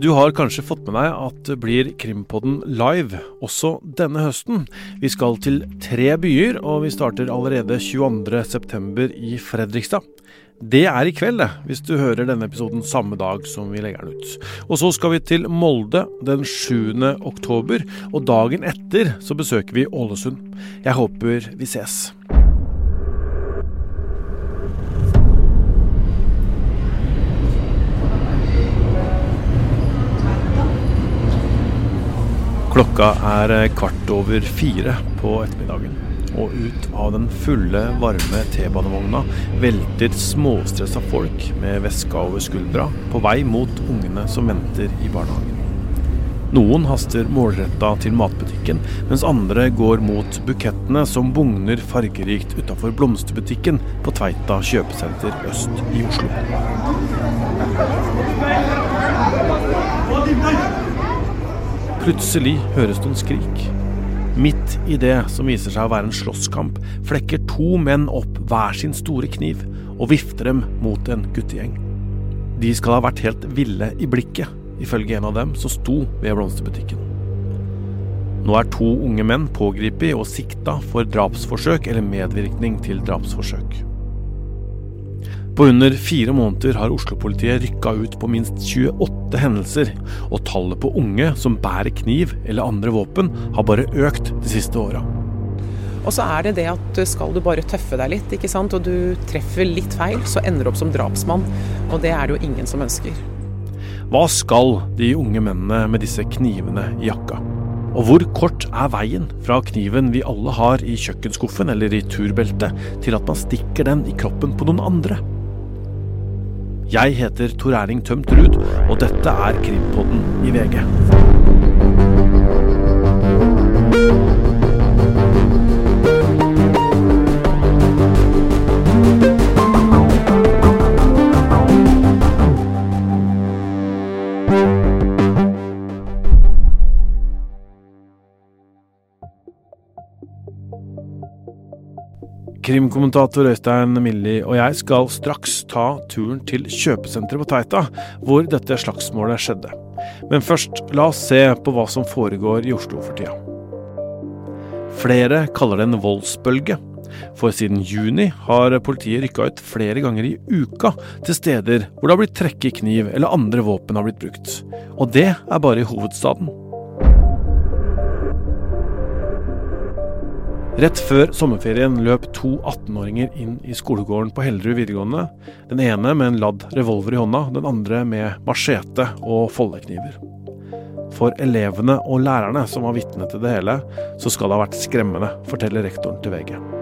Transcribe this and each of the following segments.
Du har kanskje fått med deg at det blir Krimpodden live også denne høsten. Vi skal til tre byer, og vi starter allerede 22.9. i Fredrikstad. Det er i kveld, det, hvis du hører denne episoden samme dag som vi legger den ut. Og så skal vi til Molde den 7. oktober, og dagen etter så besøker vi Ålesund. Jeg håper vi ses. Klokka er eh, kvart over fire på ettermiddagen. Og ut av den fulle, varme T-banevogna velter småstressa folk med veska over skuldra på vei mot ungene som venter i barnehagen. Noen haster målretta til matbutikken, mens andre går mot bukettene som bugner fargerikt utafor blomsterbutikken på Tveita kjøpesenter øst i Oslo. Plutselig høres det noen skrik. Midt i det som viser seg å være en slåsskamp, flekker to menn opp hver sin store kniv og vifter dem mot en guttegjeng. De skal ha vært helt ville i blikket, ifølge en av dem som sto ved blomsterbutikken. Nå er to unge menn pågrepet og sikta for drapsforsøk eller medvirkning til drapsforsøk. På under fire måneder har Oslo-politiet rykka ut på minst 28 hendelser, og tallet på unge som bærer kniv eller andre våpen, har bare økt de siste åra. Og så er det det at skal du bare tøffe deg litt, ikke sant, og du treffer litt feil, så ender du opp som drapsmann. Og det er det jo ingen som ønsker. Hva skal de unge mennene med disse knivene i jakka? Og hvor kort er veien fra kniven vi alle har i kjøkkenskuffen eller i turbeltet, til at man stikker den i kroppen på noen andre? Jeg heter Tor Erling Tømt Ruud, og dette er Krimpodden i VG. Krimkommentator Øystein Milli og jeg skal straks ta turen til kjøpesenteret på Teita, hvor dette slagsmålet skjedde. Men først, la oss se på hva som foregår i Oslo for tida. Flere kaller det en voldsbølge. For siden juni har politiet rykka ut flere ganger i uka til steder hvor det har blitt trekket kniv eller andre våpen har blitt brukt. Og det er bare i hovedstaden. Rett før sommerferien løp to 18-åringer inn i skolegården på Hellerud videregående. Den ene med en ladd revolver i hånda, den andre med machete og foldekniver. For elevene og lærerne som var vitne til det hele, så skal det ha vært skremmende, forteller rektoren til VG.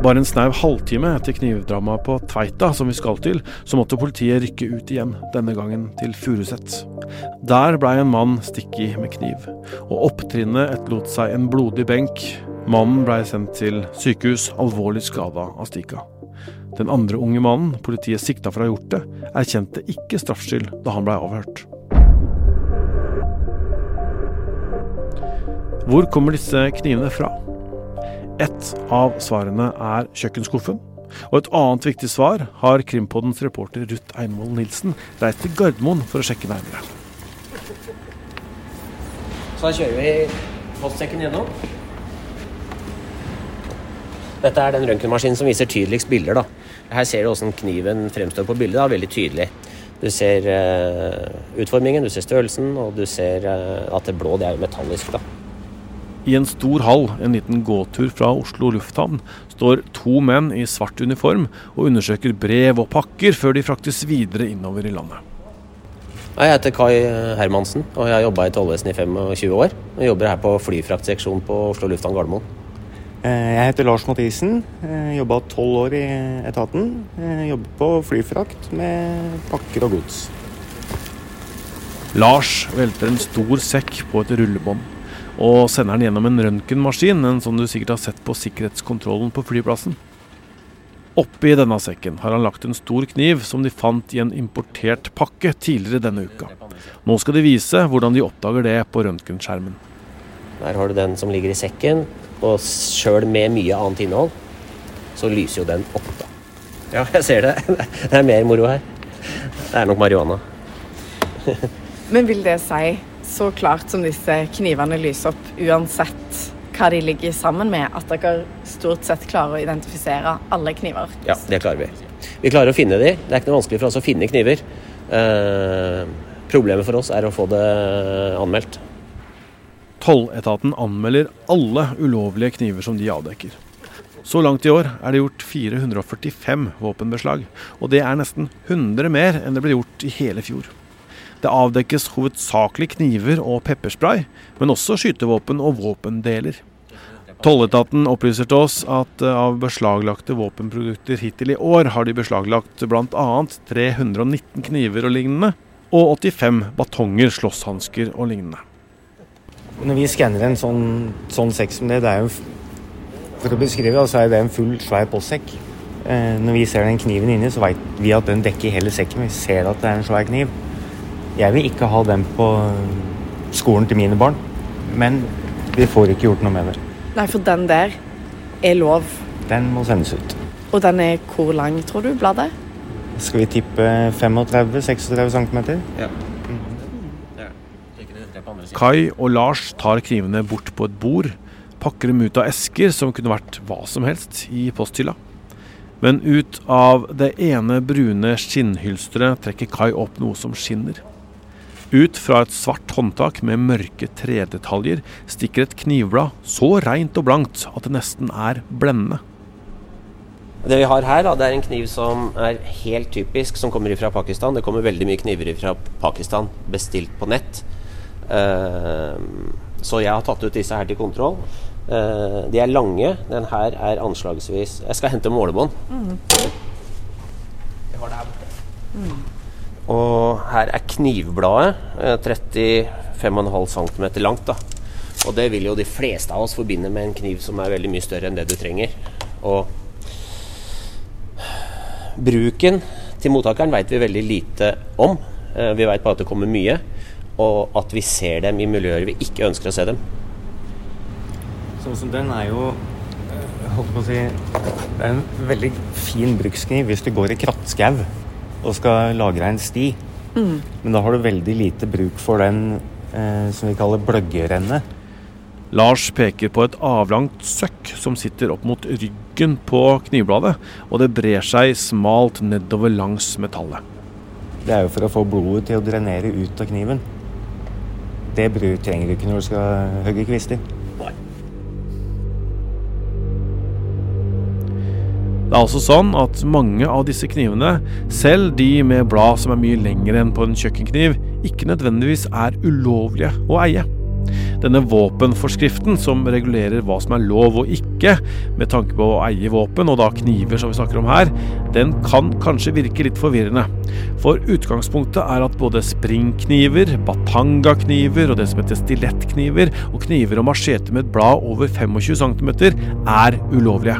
Bare en snau halvtime etter knivdramaet på Tveita, som vi skal til, så måtte politiet rykke ut igjen, denne gangen til Furuset. Der blei en mann stikket med kniv, og opptrinnet etterlot seg en blodig benk. Mannen blei sendt til sykehus, alvorlig skada av stika. Den andre unge mannen politiet sikta for å ha gjort det, erkjente ikke straffskyld da han blei avhørt. Hvor kommer disse knivene fra? Ett av svarene er kjøkkenskuffen. Og et annet viktig svar har Krimpoddens reporter Ruth Einvoll Nilsen reist til Gardermoen for å sjekke nærmere. Så da kjører vi postsekken gjennom. Dette er den røntgenmaskinen som viser tydeligst bilder. da. Her ser du hvordan kniven fremstår på bildet. da, Veldig tydelig. Du ser uh, utformingen, du ser størrelsen, og du ser uh, at det blå det er metallisk. da. I en stor hall, en liten gåtur fra Oslo lufthavn, står to menn i svart uniform og undersøker brev og pakker før de fraktes videre innover i landet. Jeg heter Kai Hermansen, og jeg har jobba i Tollvesenet i 25 år. Jeg jobber her på flyfraktseksjon på Oslo lufthavn Gardermoen. Eh, jeg heter Lars Mathisen. Jobba tolv år i etaten. Jobber på flyfrakt med pakker og gods. Lars velter en stor sekk på et rullebånd og sender den gjennom en røntgenmaskin, en som du sikkert har sett på sikkerhetskontrollen på flyplassen. Oppi denne sekken har han lagt en stor kniv som de fant i en importert pakke tidligere denne uka. Nå skal de vise hvordan de oppdager det på røntgenskjermen. Der har du den som ligger i sekken, og sjøl med mye annet innhold, så lyser jo den opp, da. Ja, jeg ser det. Det er mer moro her. Det er nok marihuana. Men vil det si, så klart som disse knivene lyser opp, uansett hva de ligger sammen med, at dere stort sett klarer å identifisere alle kniver? Ja, det klarer vi. Vi klarer å finne de. Det er ikke noe vanskelig for oss å finne kniver. Eh, problemet for oss er å få det anmeldt. Tolletaten anmelder alle ulovlige kniver som de avdekker. Så langt i år er det gjort 445 våpenbeslag, og det er nesten 100 mer enn det ble gjort i hele fjor. Det avdekkes hovedsakelig kniver og pepperspray, men også skytevåpen og våpendeler. Tolletaten opplyser til oss at eh, av beslaglagte våpenprodukter hittil i år har de beslaglagt bl.a. 319 kniver og lignende, og 85 batonger, slåsshansker og lignende. Når vi skanner en sånn, sånn sekk som det, det er jo For å beskrive, så er det en full, svær postsekk. Eh, når vi ser den kniven inni, så vet vi at den dekker hele sekken. Vi ser at det er en svær kniv. Jeg vil ikke ha den på skolen til mine barn, men vi får ikke gjort noe med det. Nei, for den der er lov. Den må sendes ut. Og den er hvor lang, tror du, bladet? Skal vi tippe 35-36 cm? Ja. Kai og Lars tar knivene bort på et bord, pakker dem ut av esker som kunne vært hva som helst i posthylla. Men ut av det ene brune skinnhylsteret trekker Kai opp noe som skinner. Ut fra et svart håndtak med mørke tredetaljer stikker et knivblad så reint og blankt at det nesten er blendende. Det vi har her, det er en kniv som er helt typisk, som kommer fra Pakistan. Det kommer veldig mye kniver fra Pakistan bestilt på nett. Uh, så jeg har tatt ut disse her til kontroll. Uh, de er lange. Den her er anslagsvis Jeg skal hente målebånd. Mm. Jeg har det her borte. Mm. Og her er knivbladet. Uh, 35,5 cm langt. da Og det vil jo de fleste av oss forbinde med en kniv som er veldig mye større enn det du trenger. Og bruken til mottakeren veit vi veldig lite om. Vi veit bare at det kommer mye og at vi ser dem i miljøer vi ikke ønsker å se dem. Sånn som den er jo eh, holdt på å si, Det er en veldig fin brukskniv hvis du går i krattskau og skal lagre en sti. Mm. Men da har du veldig lite bruk for den eh, som vi kaller bløggerennet. Lars peker på et avlangt søkk som sitter opp mot ryggen på knivbladet, og det brer seg smalt nedover langs metallet. Det er jo for å få blodet til å drenere ut av kniven. Det trenger du ikke når du skal hogge kvister. Det er altså sånn at mange av disse knivene, selv de med blad som er mye lengre enn på en kjøkkenkniv, ikke nødvendigvis er ulovlige å eie. Denne våpenforskriften som regulerer hva som er lov og ikke med tanke på å eie våpen, og da kniver som vi snakker om her, den kan kanskje virke litt forvirrende. For utgangspunktet er at både springkniver, batangakniver og det som heter stilettkniver, og kniver og machete med et blad over 25 cm er ulovlige.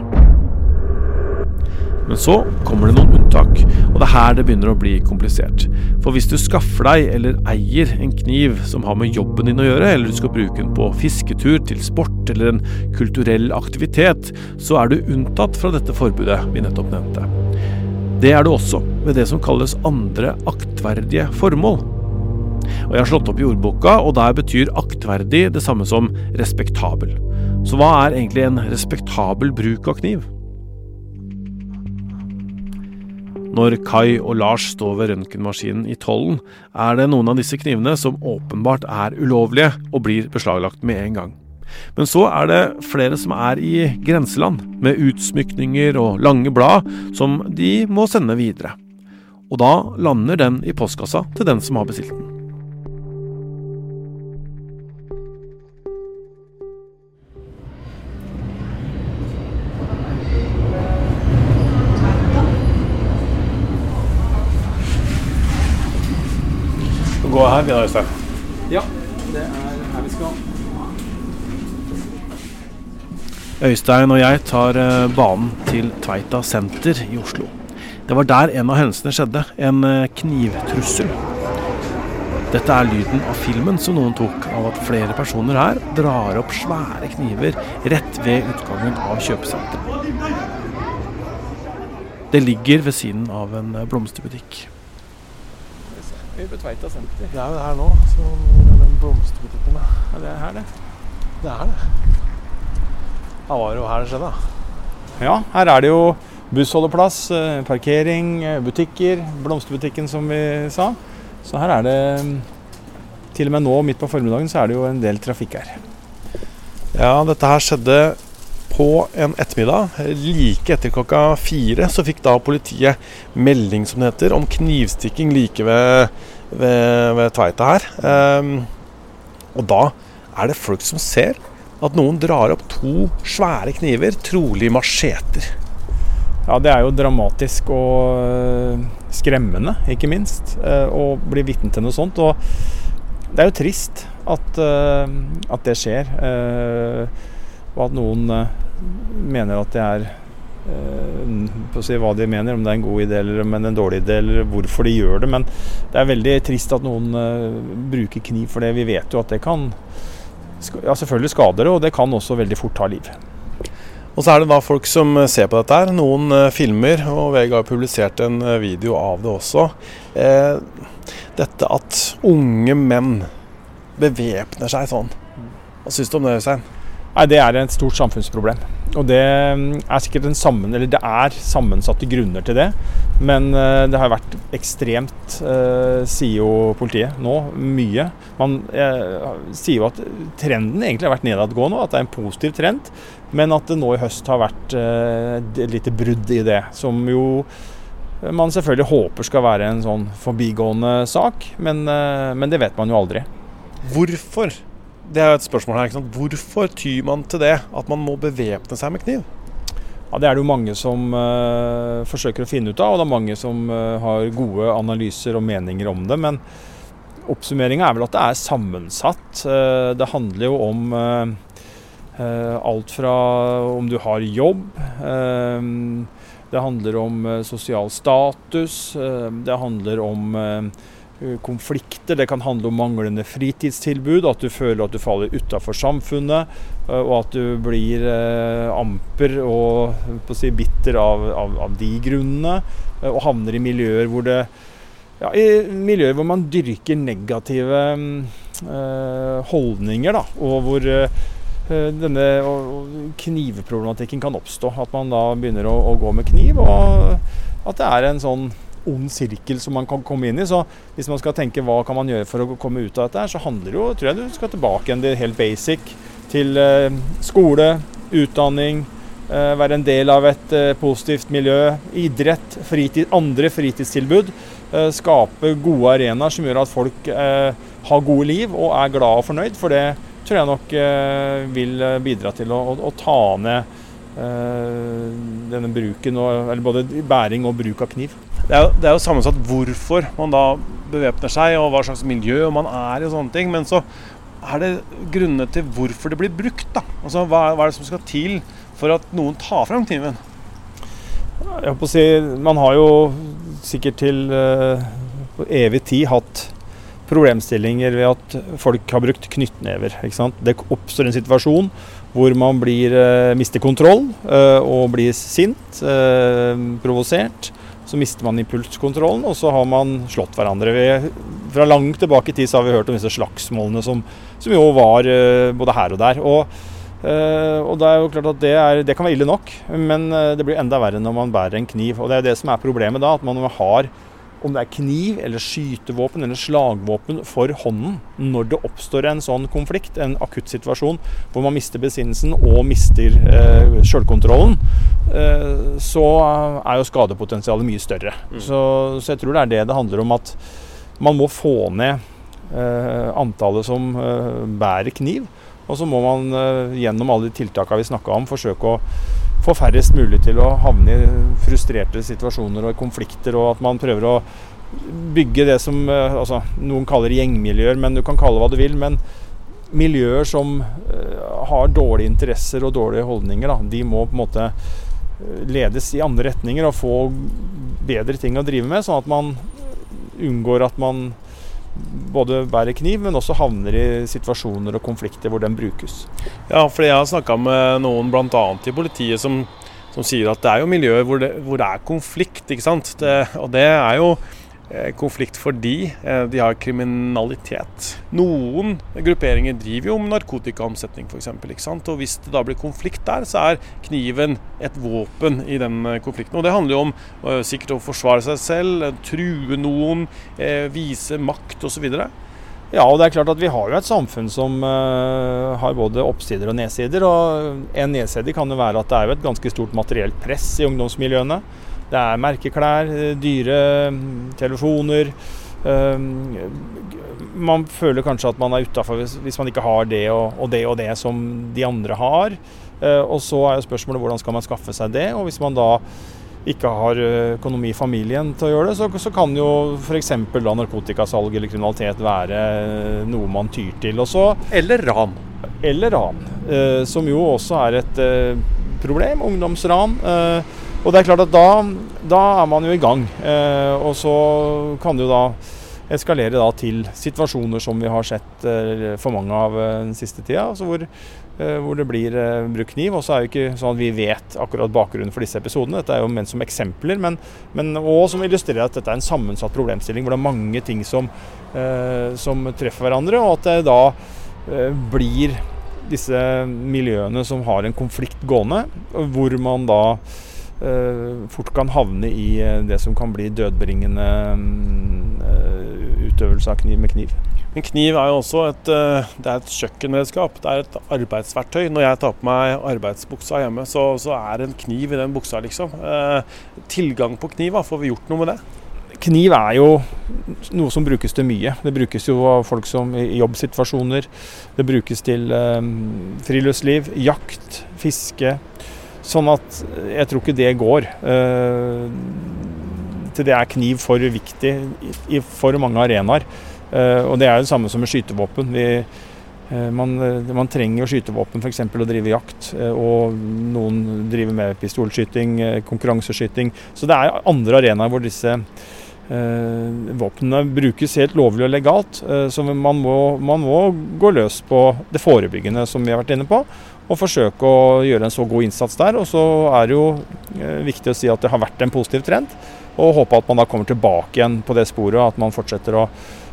Men så kommer det noen unntak, og det er her det begynner å bli komplisert. For hvis du skaffer deg eller eier en kniv som har med jobben din å gjøre, eller du skal bruke den på fisketur, til sport eller en kulturell aktivitet, så er du unntatt fra dette forbudet vi nettopp nevnte. Det er du også ved det som kalles andre aktverdige formål. Og Jeg har slått opp i ordboka, og der betyr aktverdig det samme som respektabel. Så hva er egentlig en respektabel bruk av kniv? Når Kai og Lars står ved røntgenmaskinen i tollen, er det noen av disse knivene som åpenbart er ulovlige og blir beslaglagt med en gang. Men så er det flere som er i grenseland, med utsmykninger og lange blad som de må sende videre. Og da lander den i postkassa til den som har bestilt den. Gå her, videre da, Øystein? Ja, det er her vi skal. Øystein og jeg tar eh, banen til Tveita senter i Oslo. Det var der en av hendelsene skjedde. En eh, knivtrussel. Dette er lyden av filmen som noen tok av at flere personer her drar opp svære kniver rett ved utgangen av kjøpesenteret. Det ligger ved siden av en eh, blomsterbutikk. Vi er på Tveita senter. Det er jo det her nå. Så den blomsterbutikken. Ja, det er her, det. Det er det. Da var det jo her det skjedde, da. Ja, her er det jo bussholdeplass, eh, parkering, eh, butikker. Blomsterbutikken, som vi sa. Så her er det mm, Til og med nå midt på formiddagen så er det jo en del trafikk her. Ja, dette her skjedde på en ettermiddag. Like etter klokka fire så fikk da politiet melding, som det heter, om knivstikking like ved, ved, ved Tveita her. Um, og da er det folk som ser at noen drar opp to svære kniver, trolig macheter. Ja, det er jo dramatisk og øh, skremmende, ikke minst, øh, å bli vitne til noe sånt. Og det er jo trist at, øh, at det skjer, og at noen mener at det er øh, på å si hva de mener, om det er en god idé eller om det er en dårlig idé, eller hvorfor de gjør det. Men det er veldig trist at noen øh, bruker kniv for det. Vi vet jo at det kan ja, selvfølgelig skader det, og det kan også veldig fort ta liv. Og så er det da folk som eh, ser på dette her. Noen eh, filmer, og VG har publisert en eh, video av det også. Eh, dette at unge menn bevæpner seg sånn. Hva syns du om det, Øystein? Nei, Det er et stort samfunnsproblem. Og det mm, er sikkert en sammen, eller det er sammensatte grunner til det. Men eh, det har vært ekstremt, eh, sier jo politiet nå, mye. Man eh, sier jo at trenden egentlig har vært nedadgående, at det er en positiv trend. Men at det nå i høst har vært eh, lite brudd i det. Som jo man selvfølgelig håper skal være en sånn forbigående sak. Men, eh, men det vet man jo aldri. Hvorfor? Det er jo et spørsmål her. ikke sant? Hvorfor tyr man til det? At man må bevæpne seg med kniv? Ja, Det er det jo mange som uh, forsøker å finne ut av, og det er mange som uh, har gode analyser og meninger om det. Men oppsummeringa er vel at det er sammensatt. Uh, det handler jo om alt fra om du har jobb. det handler om sosial status. det handler om konflikter. Det kan handle om manglende fritidstilbud, at du føler at du faller utafor samfunnet, eh, og at du blir eh, amper og si, bitter av, av, av de grunnene, eh, og havner i miljøer hvor det ja, i miljøer hvor man dyrker negative mm, eh, holdninger, da, og hvor eh, denne knivproblematikken kan oppstå. At man da begynner å, å gå med kniv, og at det er en sånn ond sirkel som man kan komme inn i. Så hvis man skal tenke hva kan man gjøre for å komme ut av dette, så handler det jo, tror jeg du skal tilbake igjen til helt basic. Til eh, skole, utdanning, eh, være en del av et eh, positivt miljø, idrett, fritid, andre fritidstilbud. Skape gode arenaer som gjør at folk har gode liv og er glad og fornøyd. For det tror jeg nok vil bidra til å, å, ta ned denne bruken, eller både bæring og bruk av kniv. Det er, jo, det er jo sammensatt hvorfor man da bevæpner seg, og hva slags miljø man er i og sånne ting. Men så er det grunnene til hvorfor det blir brukt. da. Altså, hva, hva er det som skal til for at noen tar frem kniven? Jeg på å si, Man har jo sikkert til uh, evig tid hatt problemstillinger ved at folk har brukt knyttnever. ikke sant? Det oppstår en situasjon hvor man blir, uh, mister kontroll uh, og blir sint, provosert. Så mister man impulskontrollen, og så har man slått hverandre. Vi, fra langt tilbake i tid så har vi hørt om disse slagsmålene som, som jo var eh, både her og der. Og Eh, og det er jo klart at det, er, det kan være ille nok, men eh, det blir enda verre når man bærer en kniv. Og det er det som er problemet da, at man har om det er kniv eller skytevåpen eller slagvåpen for hånden når det oppstår en sånn konflikt, en akutt situasjon hvor man mister besinnelsen og mister eh, sjølkontrollen, eh, så er jo skadepotensialet mye større. Så, så jeg tror det er det det handler om, at man må få ned eh, antallet som eh, bærer kniv. Og så må man eh, gjennom alle de tiltakene vi snakka om, forsøke å få færrest mulig til å havne i frustrerte situasjoner og konflikter, og at man prøver å bygge det som eh, altså, noen kaller gjengmiljøer, men du kan kalle det hva du vil. Men miljøer som eh, har dårlige interesser og dårlige holdninger, da, de må på en måte eh, ledes i andre retninger og få bedre ting å drive med, sånn at man unngår at man både bærer kniv, men også havner i situasjoner og konflikter hvor den brukes. Ja, fordi jeg har snakka med noen bl.a. i politiet som, som sier at det er jo miljøer hvor det, hvor det er konflikt, ikke sant. Det, og det er jo konflikt fordi eh, de har kriminalitet. Noen grupperinger driver jo om narkotikaomsetning f.eks. Og hvis det da blir konflikt der, så er kniven et våpen i den eh, konflikten. Og det handler jo om sikkert å forsvare seg selv, true noen, vise makt osv. Ja, og det er klart at vi har jo et samfunn som uh, har både oppsider og nedsider. Og en nedside kan jo være at det er jo et ganske stort materielt press i ungdomsmiljøene. Det er merkeklær, eh, dyre mm, telefoner. Um, man føler kanskje at man er utafor hvis, man ikke har det og, det og det som de andre har. Uh, og så er jo spørsmålet hvordan skal man skaffe seg det. Og hvis man da ikke har økonomi i familien til å gjøre det, så, så kan jo f.eks. narkotikasalg eller kriminalitet være noe man tyr til. Også, eller ran. Eller ran, som jo også er et problem. Ungdomsran. Og det er klart at da, da er man jo i gang. Eh, og så kan det jo da eskalere da til situasjoner som vi har sett eh, for mange av eh, den siste tida. Altså hvor, eh, hvor, det blir eh, brukt kniv. Og så er det jo ikke sånn at vi vet akkurat bakgrunnen for disse episodene. Dette er jo ment som eksempler, men, men også som illustrerer at dette er en sammensatt problemstilling hvor det er mange ting som, eh, som treffer hverandre, og at det da blir disse miljøene som har en konflikt gående, hvor man da fort kan havne i uh, det som kan bli dødbringende uh, utøvelse av kniv med kniv. Men kniv er jo også et, det er et kjøkkenredskap. Det er et arbeidsverktøy. Når jeg tar på meg arbeidsbuksa hjemme, så, så er det en kniv i den buksa, liksom. tilgang på kniv, får vi gjort noe med det? Kniv er jo noe som brukes til mye. Det brukes jo av folk som i jobbsituasjoner. Det brukes til friluftsliv, jakt, fiske, Sånn at jeg tror ikke det går. Uh, til det er kniv for viktig i, for mange arenaer. Uh, og det er det samme som med skytevåpen. Vi, man, man, trenger jo skytevåpen f.eks. å drive jakt, og noen driver med pistolskyting, konkurranseskyting. Så det er andre arenaer hvor disse våpnene brukes helt lovlig og legalt. så man må, man må gå løs på det forebyggende, som vi har vært inne på og forsøke å gjøre en så god innsats der. Og så er det jo eh, viktig å si at det har vært en positiv trend, og håpe at man da kommer tilbake igjen på det sporet, at man fortsetter å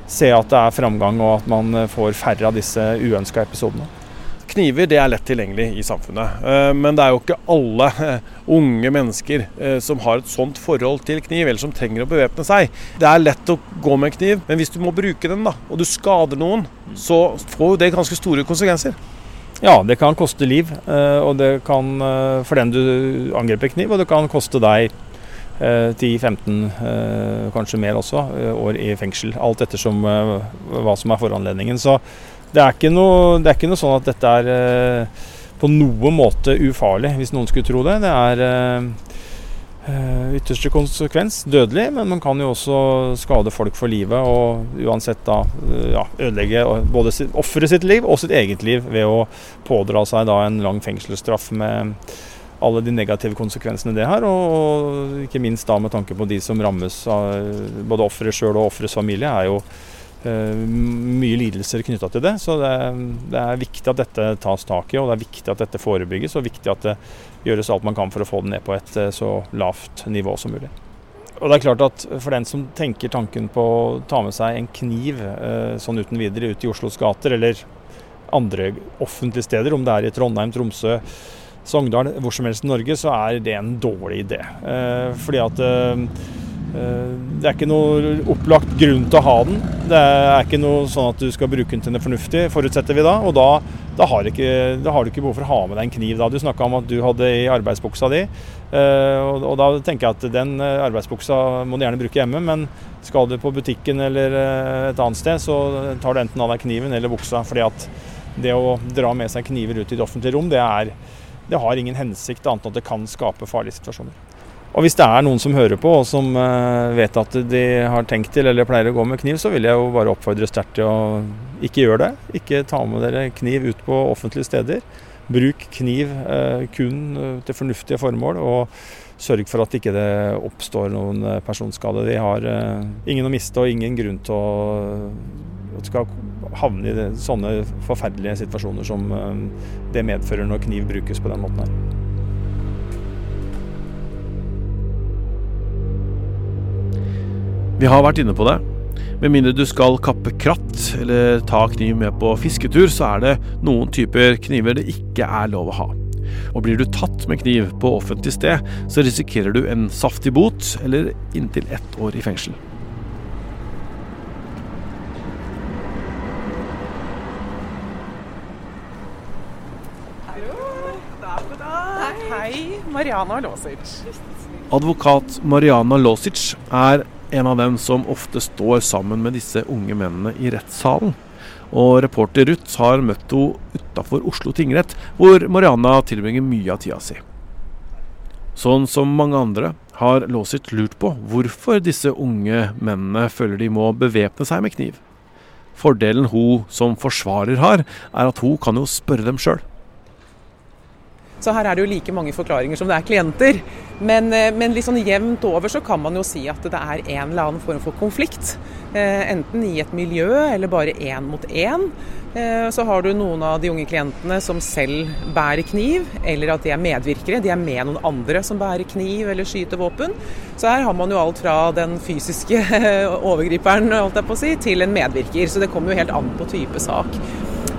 se at det er framgang, og at man eh, får færre av disse uønska episodene. Kniver det er lett tilgjengelig i samfunnet, eh, men det er jo ikke alle unge mennesker som har et sånt forhold til kniv, eller som trenger å bevæpne seg. Det er lett å gå med kniv, men hvis du må bruke den da, og du skader noen, så får jo det ganske store konsekvenser. Ja, det kan koste liv. Eh, og det kan eh, for den du angriper kniv, og det kan koste deg 10-15, eh, kanskje mer også, år i fengsel. Alt ettersom hva som er foranledningen. Så det er ikke noe, det er ikke noe sånn at dette er på noen måte ufarlig, hvis noen skulle tro det. Det er ytterste konsekvens dødelig, men man kan jo også skade folk for livet. Og uansett da eh, ja, ødelegge både offeret sitt liv og sitt eget liv ved å pådra seg da en lang fengselsstraff med alle de negative konsekvensene det har. Og ikke minst da med tanke på de som rammes av både offeret sjøl og offerets familie, er jo eh, mye lidelser knytta til det. Så det, det, er viktig at dette tas tak i, og det er viktig at dette forebygges. Og viktig at det gjøres alt man kan for å få den ned på et eh, så lavt nivå som mulig. Og det er klart at For den som tenker tanken på å ta med seg en kniv eh, sånn uten videre ut i Oslos gater, eller andre offentlige steder, om det er i Trondheim, Tromsø, Sogndal, hvor som helst i Norge, så er det en dårlig idé. Eh, fordi at det er ikke noe opplagt grunn til å ha den. Det er ikke noe sånn at du skal bruke den til noe fornuftig, forutsetter vi da. Og da, da, har ikke, da, har du ikke behov for å ha med deg en kniv. Da. Du snakka om at du hadde i arbeidsbuksa di. Og, og, da tenker jeg at den eh, arbeidsbuksa må du gjerne bruke hjemme, men skal du på butikken eller et annet sted, så tar du enten av deg kniven eller buksa. fordi at det å dra med seg kniver ut i det offentlige rom, det, er, det har ingen hensikt annet enn at det kan skape farlige situasjoner. Og hvis det er noen som hører på og som uh, vet at de har tenkt til eller pleier å gå med kniv, så vil jeg jo bare oppfordre sterkt til å ikke gjøre det. Ikke ta med dere kniv ut på offentlige steder. Bruk kniv uh, kun uh, til fornuftige formål, og sørg for at ikke det oppstår noen personskade. De har ingen å miste og ingen grunn til å skal havne i sånne forferdelige situasjoner som det medfører når kniv brukes på den måten her. Vi har vært inne på det. Med mindre du skal kappe kratt eller ta kniv med på fisketur, så er det noen typer kniver det ikke er lov å ha. Og blir du tatt med kniv på offentlig sted, så risikerer du en saftig bot eller inntil ett år i fengsel. Hei, Mariana Låsic. Advokat Mariana Låsic er en av dem som ofte står sammen med disse unge mennene i rettssalen. Og reporter Ruth har møtt henne utafor Oslo tingrett, hvor Mariana tilbringer mye av tida si. Sånn som mange andre har Låsit lurt på hvorfor disse unge mennene føler de må bevæpne seg med kniv. Fordelen hun som forsvarer har, er at hun kan jo spørre dem sjøl. Så her er det jo like mange forklaringer som det er klienter. Men, eh, men litt sånn jevnt over så kan man jo si at det er en eller annen form for konflikt. Eh, enten i et miljø eller bare én mot én. Eh, så har du noen av de unge klientene som selv bærer kniv, eller at de er medvirkere. De er med noen andre som bærer kniv eller skyter våpen. Så her har man jo alt fra den fysiske overgriperen holdt jeg på å si, til en medvirker. Så det kommer jo helt an på type sak.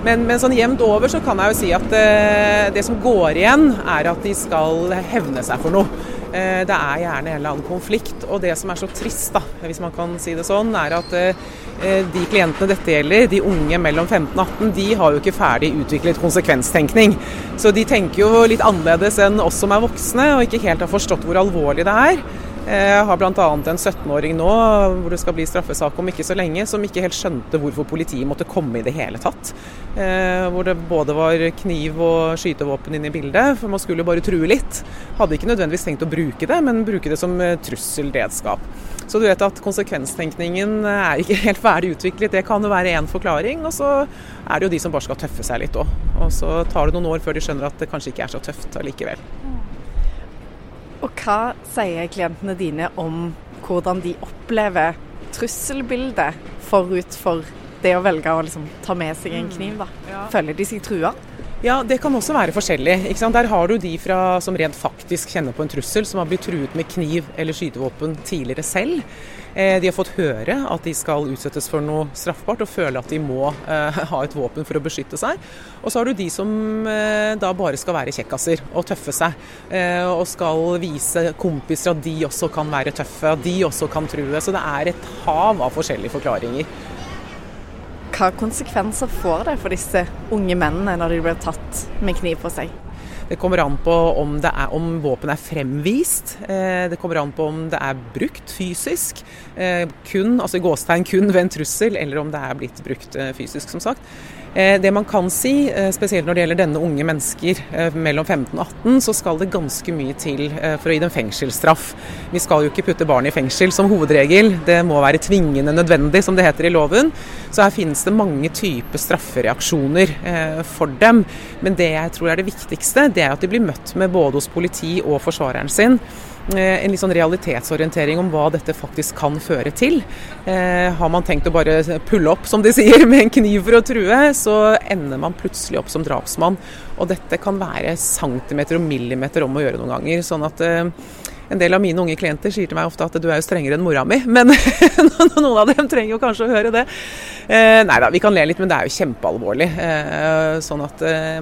Men, men, sånn jevnt over så kan jeg jo si at eh, det som går igjen, er at de skal hevne seg for noe. Eh, det er gjerne en eller annen konflikt. Og det som er så trist, da, hvis man kan si det sånn, er at eh, de klientene dette gjelder, de unge mellom 15 og 18, de har jo ikke ferdig utviklet konsekvenstenkning. Så de tenker jo litt annerledes enn oss som er voksne, og ikke helt har forstått hvor alvorlig det er. Jeg har bl.a. en 17-åring nå hvor det skal bli straffesak om ikke så lenge, som ikke helt skjønte hvorfor politiet måtte komme i det hele tatt. Eh, hvor det både var kniv og skytevåpen inne i bildet, for man skulle bare true litt. Hadde ikke nødvendigvis tenkt å bruke det, men bruke det som eh, trusselredskap. Så du vet at konsekvenstenkningen er ikke helt ferdig utviklet. Det kan jo være én forklaring. Og så er det jo de som bare skal tøffe seg litt òg. Og så tar det noen år før de skjønner at det kanskje ikke er så tøft allikevel. Og hva sier klientene dine om hvordan de opplever trusselbildet forut for det å velge å liksom ta med seg en kniv? da? Føler de seg trua? Ja, det kan også være forskjellig. Der har du de fra, som rent faktisk kjenner på en trussel, som har blitt truet med kniv eller skytevåpen tidligere selv. Eh, de har fått høre at de skal utsettes for noe straffbart og føle at de må eh, ha et våpen for å beskytte seg. Og så har du de som eh, da bare skal være kjekkaser og tøffe seg. Og skal vise kompiser at de også kan være tøffe, at de også kan true. Så det er et hav av forskjellige forklaringer. Hva konsekvenser får det for disse unge mennene når de blir tatt med kniv på seg? Det kommer an på om, er, om våpen er fremvist. Eh, det kommer an på om det er brukt fysisk. Eh, kun, altså gåstegn kun ved en trussel, eller om det er blitt brukt eh, fysisk, som sagt. Eh, det man kan si, eh, spesielt når det gjelder denne unge mennesker eh, mellom 15 og 18, så skal det ganske mye til for å gi dem fengselsstraff. Vi skal jo ikke putte barn i fengsel som hovedregel. Det må være tvingende nødvendig, som det heter i loven. Så her finnes det mange typer straffereaksjoner for dem. Men det jeg tror er det viktigste, det er at de blir møtt med både hos politi og forsvareren sin en litt sånn realitetsorientering om hva dette faktisk kan føre til. Eh, har man tenkt å bare pulle opp, som de sier, med en kniv for å true, så ender man plutselig opp som drapsmann. Og dette kan være centimeter og millimeter om å gjøre noen ganger. sånn at eh, en del av mine unge klienter sier til meg ofte at du er jo strengere enn mora mi, men noen av dem trenger jo kanskje å høre det. Eh, nei da, vi kan le litt, men det er jo kjempealvorlig. Eh, sånn at eh,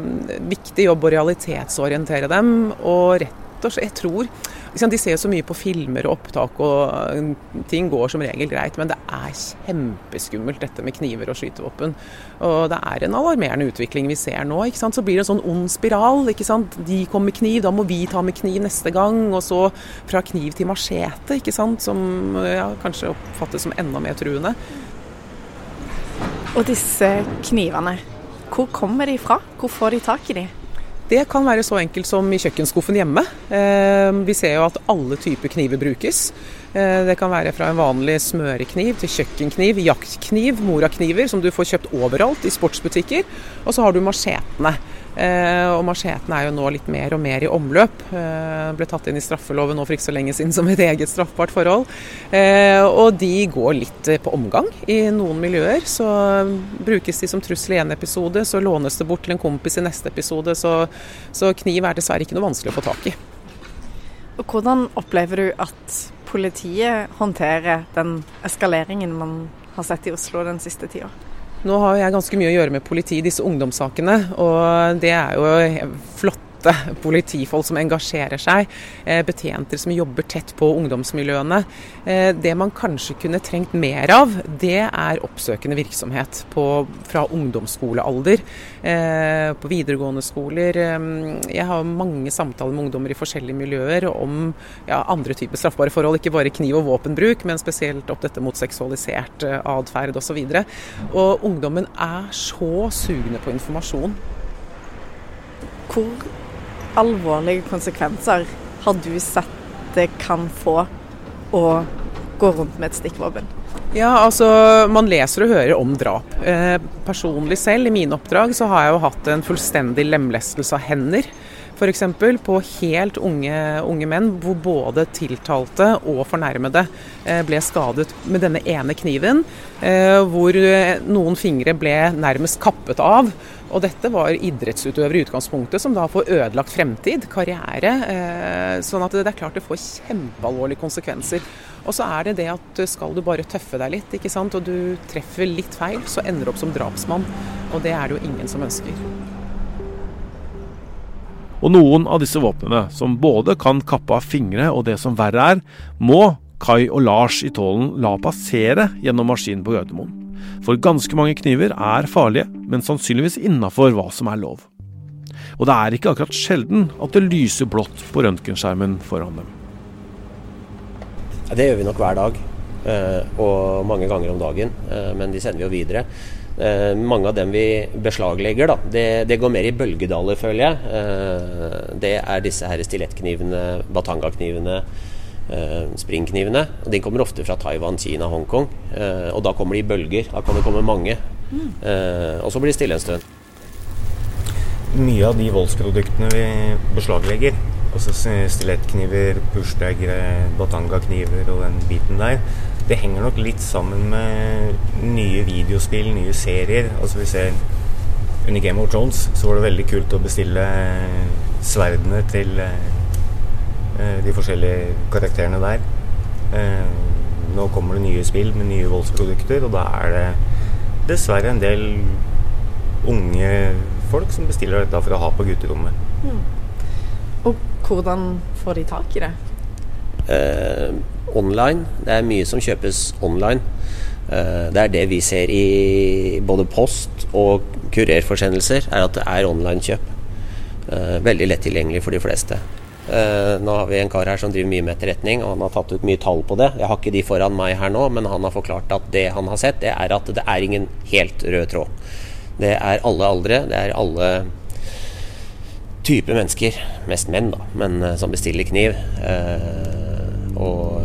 viktig jobb å realitetsorientere dem, og rett og slett, jeg tror de ser så mye på filmer og opptak, og uh, ting går som regel greit. Men det er kjempeskummelt dette med kniver og skytevåpen. Og det er en alarmerende utvikling vi ser nå. ikke sant? Så blir det en sånn ond spiral. ikke sant? De kommer med kniv, da må vi ta med kniv neste gang. Og så fra kniv til machete, som ja, kanskje oppfattes som enda mer truende. Og disse knivene, hvor kommer de fra? Hvor får de tak i de? Det kan være så enkelt som i kjøkkenskuffen hjemme. Eh, vi ser jo at alle typer kniver brukes. Eh, det kan være fra en vanlig smørekniv til kjøkkenkniv, jaktkniv, morakniver som du får kjøpt overalt i sportsbutikker. Og så har du machetene. Eh, og macheten er jo nå litt mer og mer i omløp. Eh, ble tatt inn i straffeloven nå for ikke så lenge siden som et eget straffbart forhold. Eh, og de går litt på omgang i noen miljøer. Så brukes de som trussel i én episode, så lånes det bort til en kompis i neste episode. Så, så kniv er dessverre ikke noe vanskelig å få tak i. Og Hvordan opplever du at politiet håndterer den eskaleringen man har sett i Oslo den siste tida? Nå har jeg ganske mye å gjøre med politi i disse ungdomssakene, og det er jo flott politifolk som engasjerer seg, eh, betjenter som jobber tett på ungdomsmiljøene. Eh, det man kanskje kunne trengt mer av, det er oppsøkende virksomhet på, fra ungdomsskolealder. Eh, på videregående skoler. Jeg har mange samtaler med ungdommer i forskjellige miljøer om ja, andre typer straffbare forhold. Ikke bare kniv- og våpenbruk, men spesielt opp dette mot seksualisert atferd osv. Og, så og ungdommen er så sugne på informasjon. Hvor alvorlige konsekvenser har du sett det kan få å gå rundt med et stikkvåpen? Ja, altså Man leser og hører om drap. Eh, personlig selv, i mine oppdrag, så har jeg jo hatt en fullstendig lemlestelse av hender f.eks. på helt unge, unge, menn, hvor både tiltalte og fornærmede eh, ble skadet med denne ene kniven. Eh, hvor noen fingre ble nærmest kappet av. Og dette var idrettsutøvere i utgangspunktet som da får ødelagt fremtid, karriere. Eh, sånn at det er klart det får kjempealvorlige konsekvenser. Og så er det det at skal du bare tøffe deg litt, ikke sant, og du treffer litt feil, så ender du opp som drapsmann. Og det er det jo ingen som ønsker. Og noen av disse våpnene, som både kan kappe av fingre og det som verre er, må Kai og Lars i Tålen la passere gjennom maskinen på Gardermoen. For ganske mange kniver er farlige, men sannsynligvis innafor hva som er lov. Og det er ikke akkurat sjelden at det lyser blått på røntgenskjermen foran dem. Det gjør vi nok hver dag, eh, og mange ganger om dagen. Eh, men de sender vi jo videre. Eh, mange av dem vi beslaglegger, da, det, det, går mer i bølgedaler, føler jeg. Eh, det er disse her stilettknivene, batangaknivene, eh, springknivene. De kommer ofte fra Taiwan, Kina, Hongkong. Og da kommer de i bølger. Da kan det komme mange. Og så blir det stille en stund. Mye av de voldsproduktene vi beslaglegger, altså stilettkniver, pushdaggere, batangakniver og den biten der, det henger nok litt sammen med nye videospill, nye serier. Altså vi ser Under Game of Thrones så var det veldig kult å bestille sverdene til uh, de forskjellige karakterene der. Nå kommer det nye spill med nye voldsprodukter, og da er det dessverre en del unge folk som bestiller dette for å ha på gutterommet. Mm. Og hvordan får de tak i det? Uh, online. Det er mye som kjøpes online. Uh, det er det vi ser i både post og kurerforsendelser, er at det er online-kjøp. Uh, veldig lett tilgjengelig for de fleste. nå har vi en kar her som driver mye med etterretning, og han har tatt ut mye tall på det. Jeg har ikke de foran meg her nå, men han har forklart at det han har sett, det er at det er ingen helt rød tråd. Det er alle aldre, det er alle typer mennesker, mest menn, da, men som bestiller kniv. Og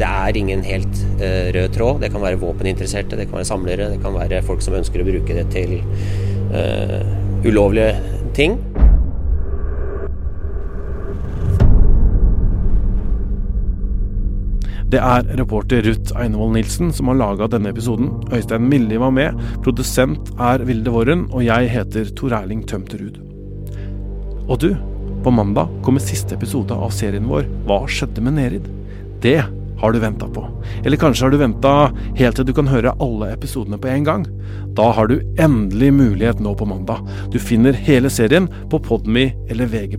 det er ingen helt uh, rød tråd. Det kan være våpeninteresserte, det kan være samlere, det kan være folk som ønsker å bruke det til uh, ulovlige ting. Det er reporter Ruth Einevold Nilsen som har laga denne episoden. Øystein Milli var med, produsent er Vilde Worren, og jeg heter Tor Erling Tømterud. Og du, på mandag kommer siste episode av serien vår Hva skjedde med Nerid? Det har du venta på. Eller kanskje har du venta helt til du kan høre alle episodene på en gang. Da har du endelig mulighet nå på mandag. Du finner hele serien på Podme eller VG+.